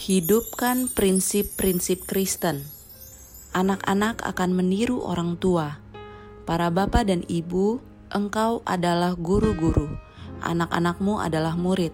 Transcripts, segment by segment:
Hidupkan prinsip-prinsip Kristen. Anak-anak akan meniru orang tua. Para bapak dan ibu, engkau adalah guru-guru. Anak-anakmu adalah murid.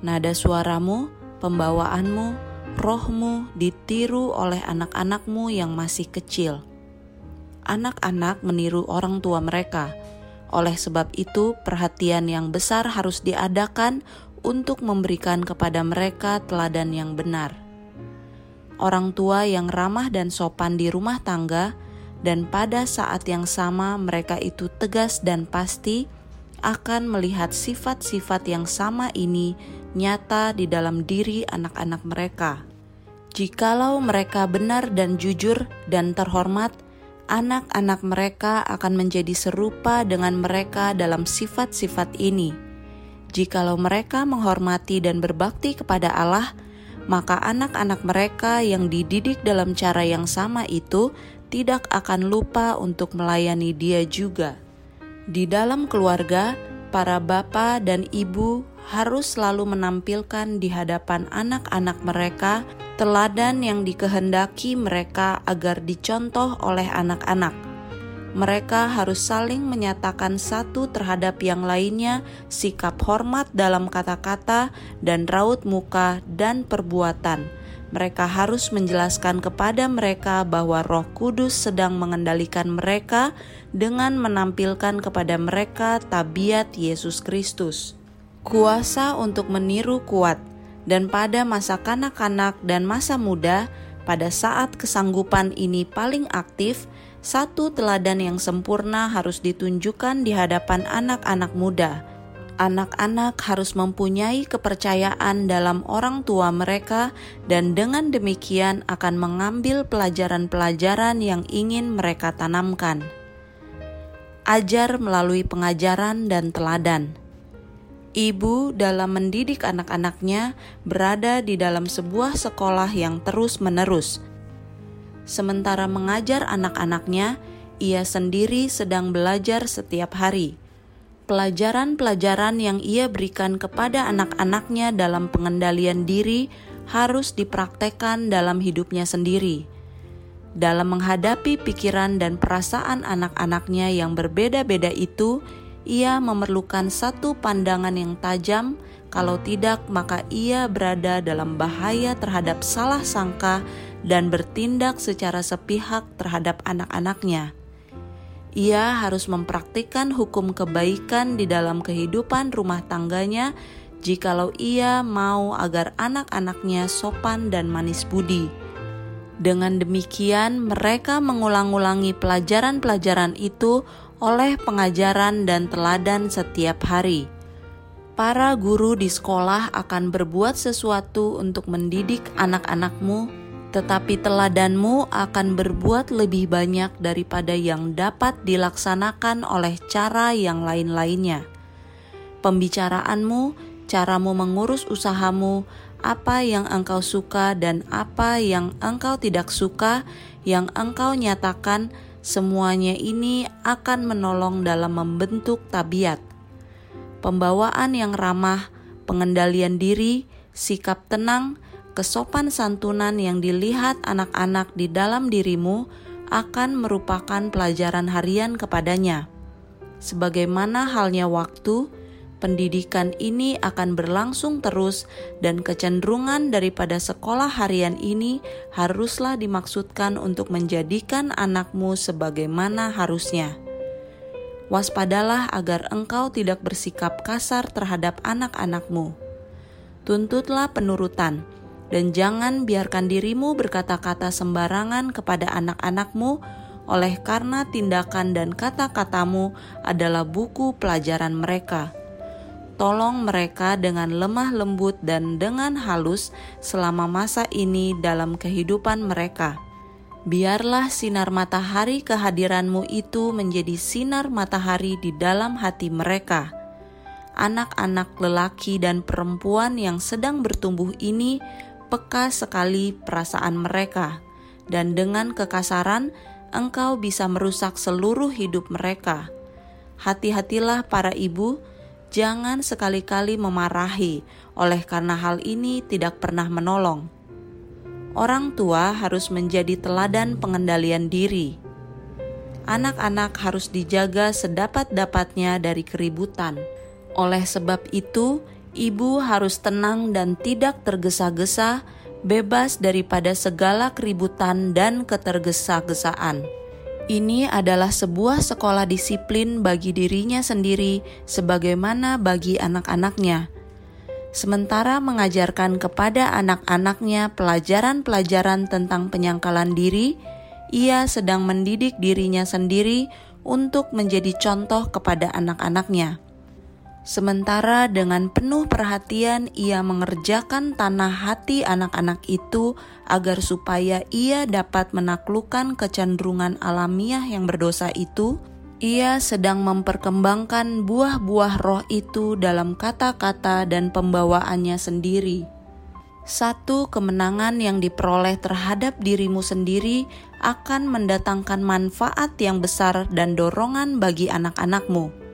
Nada suaramu, pembawaanmu, rohmu ditiru oleh anak-anakmu yang masih kecil. Anak-anak meniru orang tua mereka. Oleh sebab itu, perhatian yang besar harus diadakan untuk memberikan kepada mereka teladan yang benar. Orang tua yang ramah dan sopan di rumah tangga, dan pada saat yang sama mereka itu tegas dan pasti akan melihat sifat-sifat yang sama ini nyata di dalam diri anak-anak mereka. Jikalau mereka benar dan jujur dan terhormat, anak-anak mereka akan menjadi serupa dengan mereka dalam sifat-sifat ini Jikalau mereka menghormati dan berbakti kepada Allah, maka anak-anak mereka yang dididik dalam cara yang sama itu tidak akan lupa untuk melayani Dia juga. Di dalam keluarga, para bapak dan ibu harus selalu menampilkan di hadapan anak-anak mereka teladan yang dikehendaki mereka agar dicontoh oleh anak-anak mereka harus saling menyatakan satu terhadap yang lainnya sikap hormat dalam kata-kata dan raut muka dan perbuatan. Mereka harus menjelaskan kepada mereka bahwa Roh Kudus sedang mengendalikan mereka dengan menampilkan kepada mereka tabiat Yesus Kristus. Kuasa untuk meniru kuat, dan pada masa kanak-kanak dan masa muda, pada saat kesanggupan ini paling aktif, satu teladan yang sempurna harus ditunjukkan di hadapan anak-anak muda. Anak-anak harus mempunyai kepercayaan dalam orang tua mereka, dan dengan demikian akan mengambil pelajaran-pelajaran yang ingin mereka tanamkan. Ajar melalui pengajaran dan teladan. Ibu dalam mendidik anak-anaknya berada di dalam sebuah sekolah yang terus-menerus sementara mengajar anak-anaknya, ia sendiri sedang belajar setiap hari. Pelajaran-pelajaran yang ia berikan kepada anak-anaknya dalam pengendalian diri harus dipraktekkan dalam hidupnya sendiri. Dalam menghadapi pikiran dan perasaan anak-anaknya yang berbeda-beda itu, ia memerlukan satu pandangan yang tajam. Kalau tidak, maka ia berada dalam bahaya terhadap salah sangka dan bertindak secara sepihak terhadap anak-anaknya. Ia harus mempraktikkan hukum kebaikan di dalam kehidupan rumah tangganya jikalau ia mau agar anak-anaknya sopan dan manis budi. Dengan demikian, mereka mengulang-ulangi pelajaran-pelajaran itu oleh pengajaran dan teladan setiap hari. Para guru di sekolah akan berbuat sesuatu untuk mendidik anak-anakmu tetapi teladanmu akan berbuat lebih banyak daripada yang dapat dilaksanakan oleh cara yang lain-lainnya. Pembicaraanmu, caramu mengurus usahamu, apa yang engkau suka dan apa yang engkau tidak suka, yang engkau nyatakan, semuanya ini akan menolong dalam membentuk tabiat. Pembawaan yang ramah, pengendalian diri, sikap tenang, kesopan santunan yang dilihat anak-anak di dalam dirimu akan merupakan pelajaran harian kepadanya. Sebagaimana halnya waktu, pendidikan ini akan berlangsung terus, dan kecenderungan daripada sekolah harian ini haruslah dimaksudkan untuk menjadikan anakmu sebagaimana harusnya. Waspadalah agar engkau tidak bersikap kasar terhadap anak-anakmu. Tuntutlah penurutan dan jangan biarkan dirimu berkata-kata sembarangan kepada anak-anakmu, oleh karena tindakan dan kata-katamu adalah buku pelajaran mereka. Tolong mereka dengan lemah lembut dan dengan halus selama masa ini dalam kehidupan mereka. Biarlah sinar matahari kehadiranmu itu menjadi sinar matahari di dalam hati mereka. Anak-anak lelaki dan perempuan yang sedang bertumbuh ini peka sekali perasaan mereka, dan dengan kekasaran engkau bisa merusak seluruh hidup mereka. Hati-hatilah para ibu, jangan sekali-kali memarahi, oleh karena hal ini tidak pernah menolong. orang tua harus menjadi teladan pengendalian diri. Anak-anak harus dijaga sedapat-dapatnya dari keributan. Oleh sebab itu, ibu harus tenang dan tidak tergesa-gesa, bebas daripada segala keributan dan ketergesa-gesaan. Ini adalah sebuah sekolah disiplin bagi dirinya sendiri, sebagaimana bagi anak-anaknya. Sementara mengajarkan kepada anak-anaknya pelajaran-pelajaran tentang penyangkalan diri, ia sedang mendidik dirinya sendiri untuk menjadi contoh kepada anak-anaknya. Sementara dengan penuh perhatian ia mengerjakan tanah hati anak-anak itu agar supaya ia dapat menaklukkan kecenderungan alamiah yang berdosa itu, ia sedang memperkembangkan buah-buah roh itu dalam kata-kata dan pembawaannya sendiri. Satu kemenangan yang diperoleh terhadap dirimu sendiri akan mendatangkan manfaat yang besar dan dorongan bagi anak-anakmu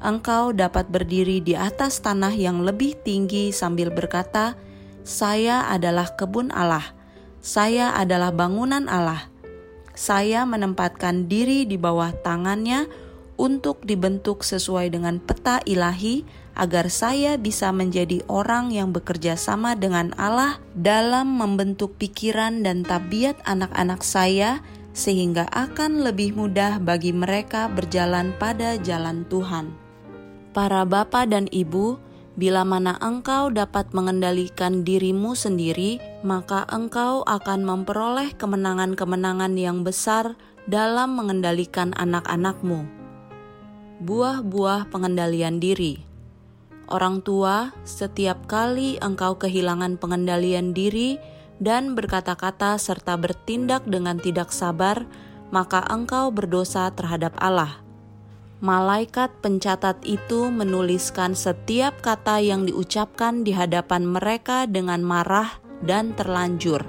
engkau dapat berdiri di atas tanah yang lebih tinggi sambil berkata, "Saya adalah kebun Allah, saya adalah bangunan Allah. Saya menempatkan diri di bawah tangannya untuk dibentuk sesuai dengan peta ilahi." agar saya bisa menjadi orang yang bekerja sama dengan Allah dalam membentuk pikiran dan tabiat anak-anak saya, sehingga akan lebih mudah bagi mereka berjalan pada jalan Tuhan para bapak dan ibu, bila mana engkau dapat mengendalikan dirimu sendiri, maka engkau akan memperoleh kemenangan-kemenangan yang besar dalam mengendalikan anak-anakmu. Buah-buah pengendalian diri. Orang tua, setiap kali engkau kehilangan pengendalian diri dan berkata-kata serta bertindak dengan tidak sabar, maka engkau berdosa terhadap Allah malaikat pencatat itu menuliskan setiap kata yang diucapkan di hadapan mereka dengan marah dan terlanjur,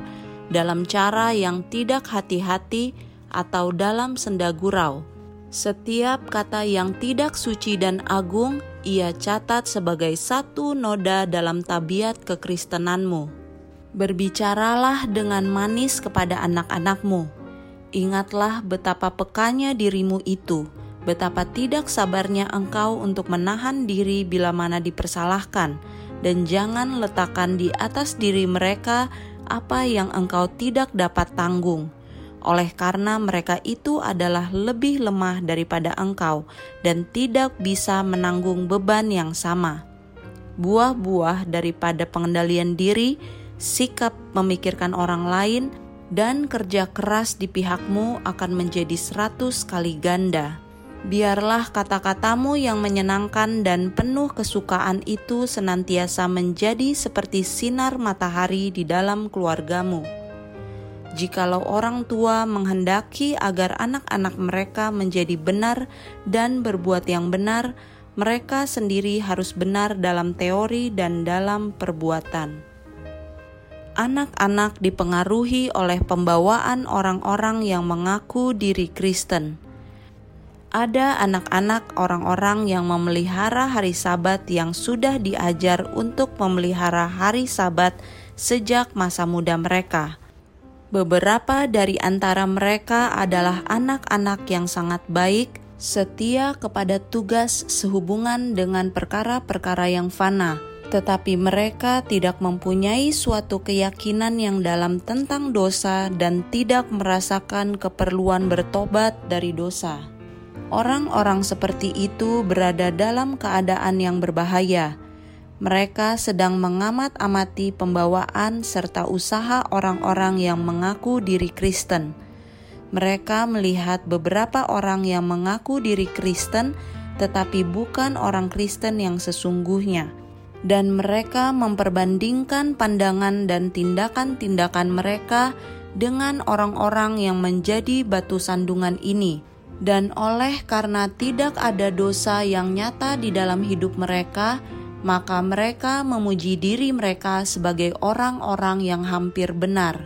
dalam cara yang tidak hati-hati atau dalam senda gurau. Setiap kata yang tidak suci dan agung ia catat sebagai satu noda dalam tabiat kekristenanmu. Berbicaralah dengan manis kepada anak-anakmu. Ingatlah betapa pekanya dirimu itu betapa tidak sabarnya engkau untuk menahan diri bila mana dipersalahkan, dan jangan letakkan di atas diri mereka apa yang engkau tidak dapat tanggung. Oleh karena mereka itu adalah lebih lemah daripada engkau dan tidak bisa menanggung beban yang sama. Buah-buah daripada pengendalian diri, sikap memikirkan orang lain, dan kerja keras di pihakmu akan menjadi seratus kali ganda. Biarlah kata-katamu yang menyenangkan dan penuh kesukaan itu senantiasa menjadi seperti sinar matahari di dalam keluargamu. Jikalau orang tua menghendaki agar anak-anak mereka menjadi benar dan berbuat yang benar, mereka sendiri harus benar dalam teori dan dalam perbuatan. Anak-anak dipengaruhi oleh pembawaan orang-orang yang mengaku diri Kristen ada anak-anak orang-orang yang memelihara hari Sabat yang sudah diajar untuk memelihara hari Sabat sejak masa muda mereka. Beberapa dari antara mereka adalah anak-anak yang sangat baik, setia kepada tugas sehubungan dengan perkara-perkara yang fana, tetapi mereka tidak mempunyai suatu keyakinan yang dalam tentang dosa dan tidak merasakan keperluan bertobat dari dosa. Orang-orang seperti itu berada dalam keadaan yang berbahaya. Mereka sedang mengamat-amati pembawaan serta usaha orang-orang yang mengaku diri Kristen. Mereka melihat beberapa orang yang mengaku diri Kristen, tetapi bukan orang Kristen yang sesungguhnya, dan mereka memperbandingkan pandangan dan tindakan-tindakan mereka dengan orang-orang yang menjadi batu sandungan ini dan oleh karena tidak ada dosa yang nyata di dalam hidup mereka, maka mereka memuji diri mereka sebagai orang-orang yang hampir benar.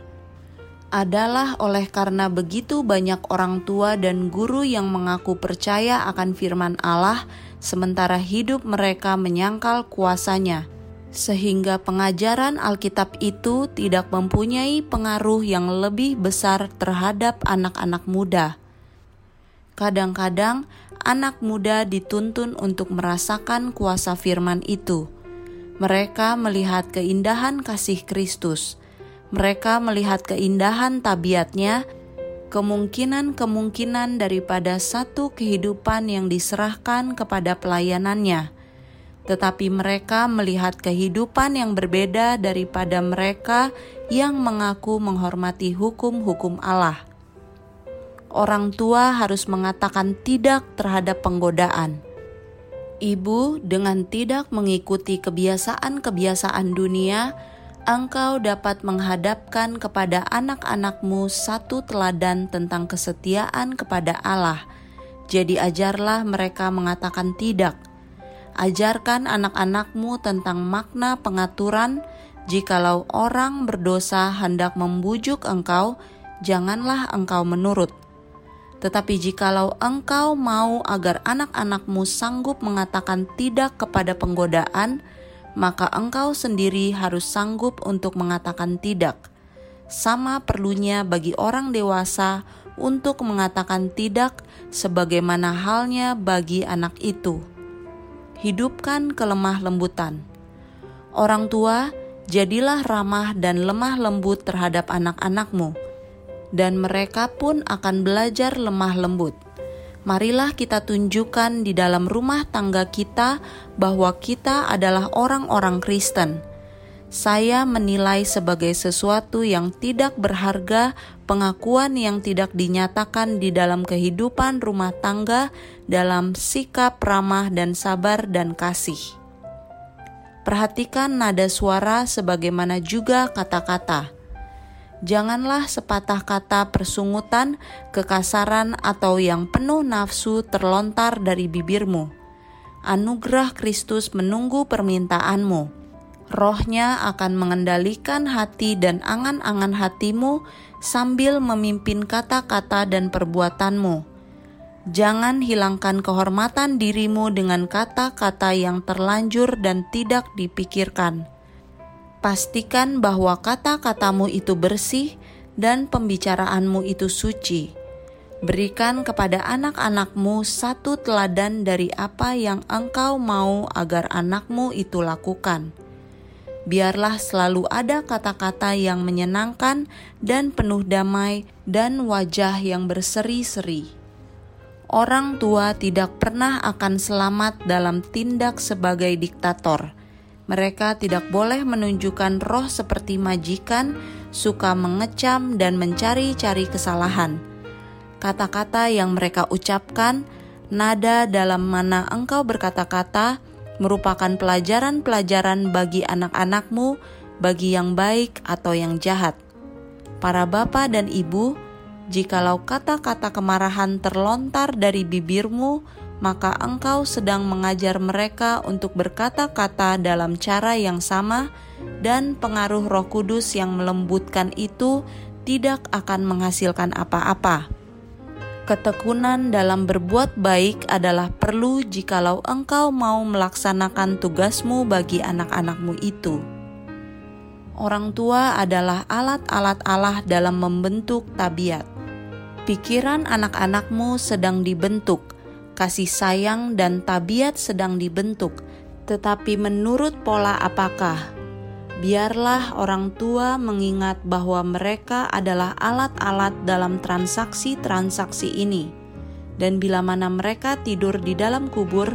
Adalah oleh karena begitu banyak orang tua dan guru yang mengaku percaya akan firman Allah, sementara hidup mereka menyangkal kuasanya, sehingga pengajaran Alkitab itu tidak mempunyai pengaruh yang lebih besar terhadap anak-anak muda. Kadang-kadang, anak muda dituntun untuk merasakan kuasa firman itu. Mereka melihat keindahan kasih Kristus. Mereka melihat keindahan tabiatnya, kemungkinan-kemungkinan daripada satu kehidupan yang diserahkan kepada pelayanannya tetapi mereka melihat kehidupan yang berbeda daripada mereka yang mengaku menghormati hukum-hukum Allah. Orang tua harus mengatakan tidak terhadap penggodaan. Ibu, dengan tidak mengikuti kebiasaan-kebiasaan dunia, engkau dapat menghadapkan kepada anak-anakmu satu teladan tentang kesetiaan kepada Allah. Jadi, ajarlah mereka mengatakan tidak Ajarkan anak-anakmu tentang makna pengaturan. Jikalau orang berdosa hendak membujuk engkau, janganlah engkau menurut. Tetapi jikalau engkau mau agar anak-anakmu sanggup mengatakan tidak kepada penggodaan, maka engkau sendiri harus sanggup untuk mengatakan tidak. Sama perlunya bagi orang dewasa untuk mengatakan tidak, sebagaimana halnya bagi anak itu hidupkan kelemah lembutan. Orang tua, jadilah ramah dan lemah lembut terhadap anak-anakmu, dan mereka pun akan belajar lemah lembut. Marilah kita tunjukkan di dalam rumah tangga kita bahwa kita adalah orang-orang Kristen saya menilai sebagai sesuatu yang tidak berharga pengakuan yang tidak dinyatakan di dalam kehidupan rumah tangga dalam sikap ramah dan sabar dan kasih. Perhatikan nada suara sebagaimana juga kata-kata. Janganlah sepatah kata persungutan, kekasaran, atau yang penuh nafsu terlontar dari bibirmu. Anugerah Kristus menunggu permintaanmu Rohnya akan mengendalikan hati dan angan-angan hatimu sambil memimpin kata-kata dan perbuatanmu. Jangan hilangkan kehormatan dirimu dengan kata-kata yang terlanjur dan tidak dipikirkan. Pastikan bahwa kata-katamu itu bersih dan pembicaraanmu itu suci. Berikan kepada anak-anakmu satu teladan dari apa yang engkau mau agar anakmu itu lakukan biarlah selalu ada kata-kata yang menyenangkan dan penuh damai, dan wajah yang berseri-seri. Orang tua tidak pernah akan selamat dalam tindak sebagai diktator. Mereka tidak boleh menunjukkan roh seperti majikan, suka mengecam dan mencari-cari kesalahan. Kata-kata yang mereka ucapkan, nada dalam mana engkau berkata-kata, merupakan pelajaran-pelajaran bagi anak-anakmu, bagi yang baik atau yang jahat. Para bapak dan ibu, jikalau kata-kata kemarahan terlontar dari bibirmu, maka engkau sedang mengajar mereka untuk berkata-kata dalam cara yang sama, dan pengaruh Roh Kudus yang melembutkan itu tidak akan menghasilkan apa-apa. Ketekunan dalam berbuat baik adalah perlu jikalau engkau mau melaksanakan tugasmu bagi anak-anakmu itu. Orang tua adalah alat-alat Allah dalam membentuk tabiat. Pikiran anak-anakmu sedang dibentuk, kasih sayang dan tabiat sedang dibentuk, tetapi menurut pola apakah? biarlah orang tua mengingat bahwa mereka adalah alat-alat dalam transaksi-transaksi ini, dan bila mana mereka tidur di dalam kubur,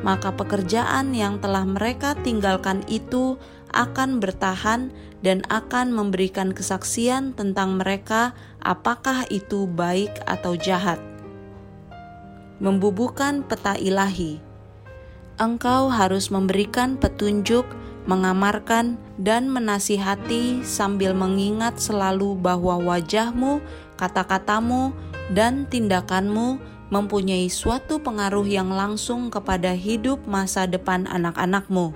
maka pekerjaan yang telah mereka tinggalkan itu akan bertahan dan akan memberikan kesaksian tentang mereka, apakah itu baik atau jahat. Membubuhkan peta ilahi, engkau harus memberikan petunjuk mengamarkan, dan menasihati sambil mengingat selalu bahwa wajahmu, kata-katamu, dan tindakanmu mempunyai suatu pengaruh yang langsung kepada hidup masa depan anak-anakmu.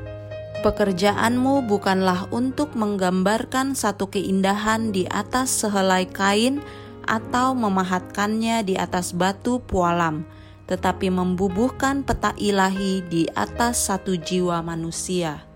Pekerjaanmu bukanlah untuk menggambarkan satu keindahan di atas sehelai kain atau memahatkannya di atas batu pualam, tetapi membubuhkan peta ilahi di atas satu jiwa manusia.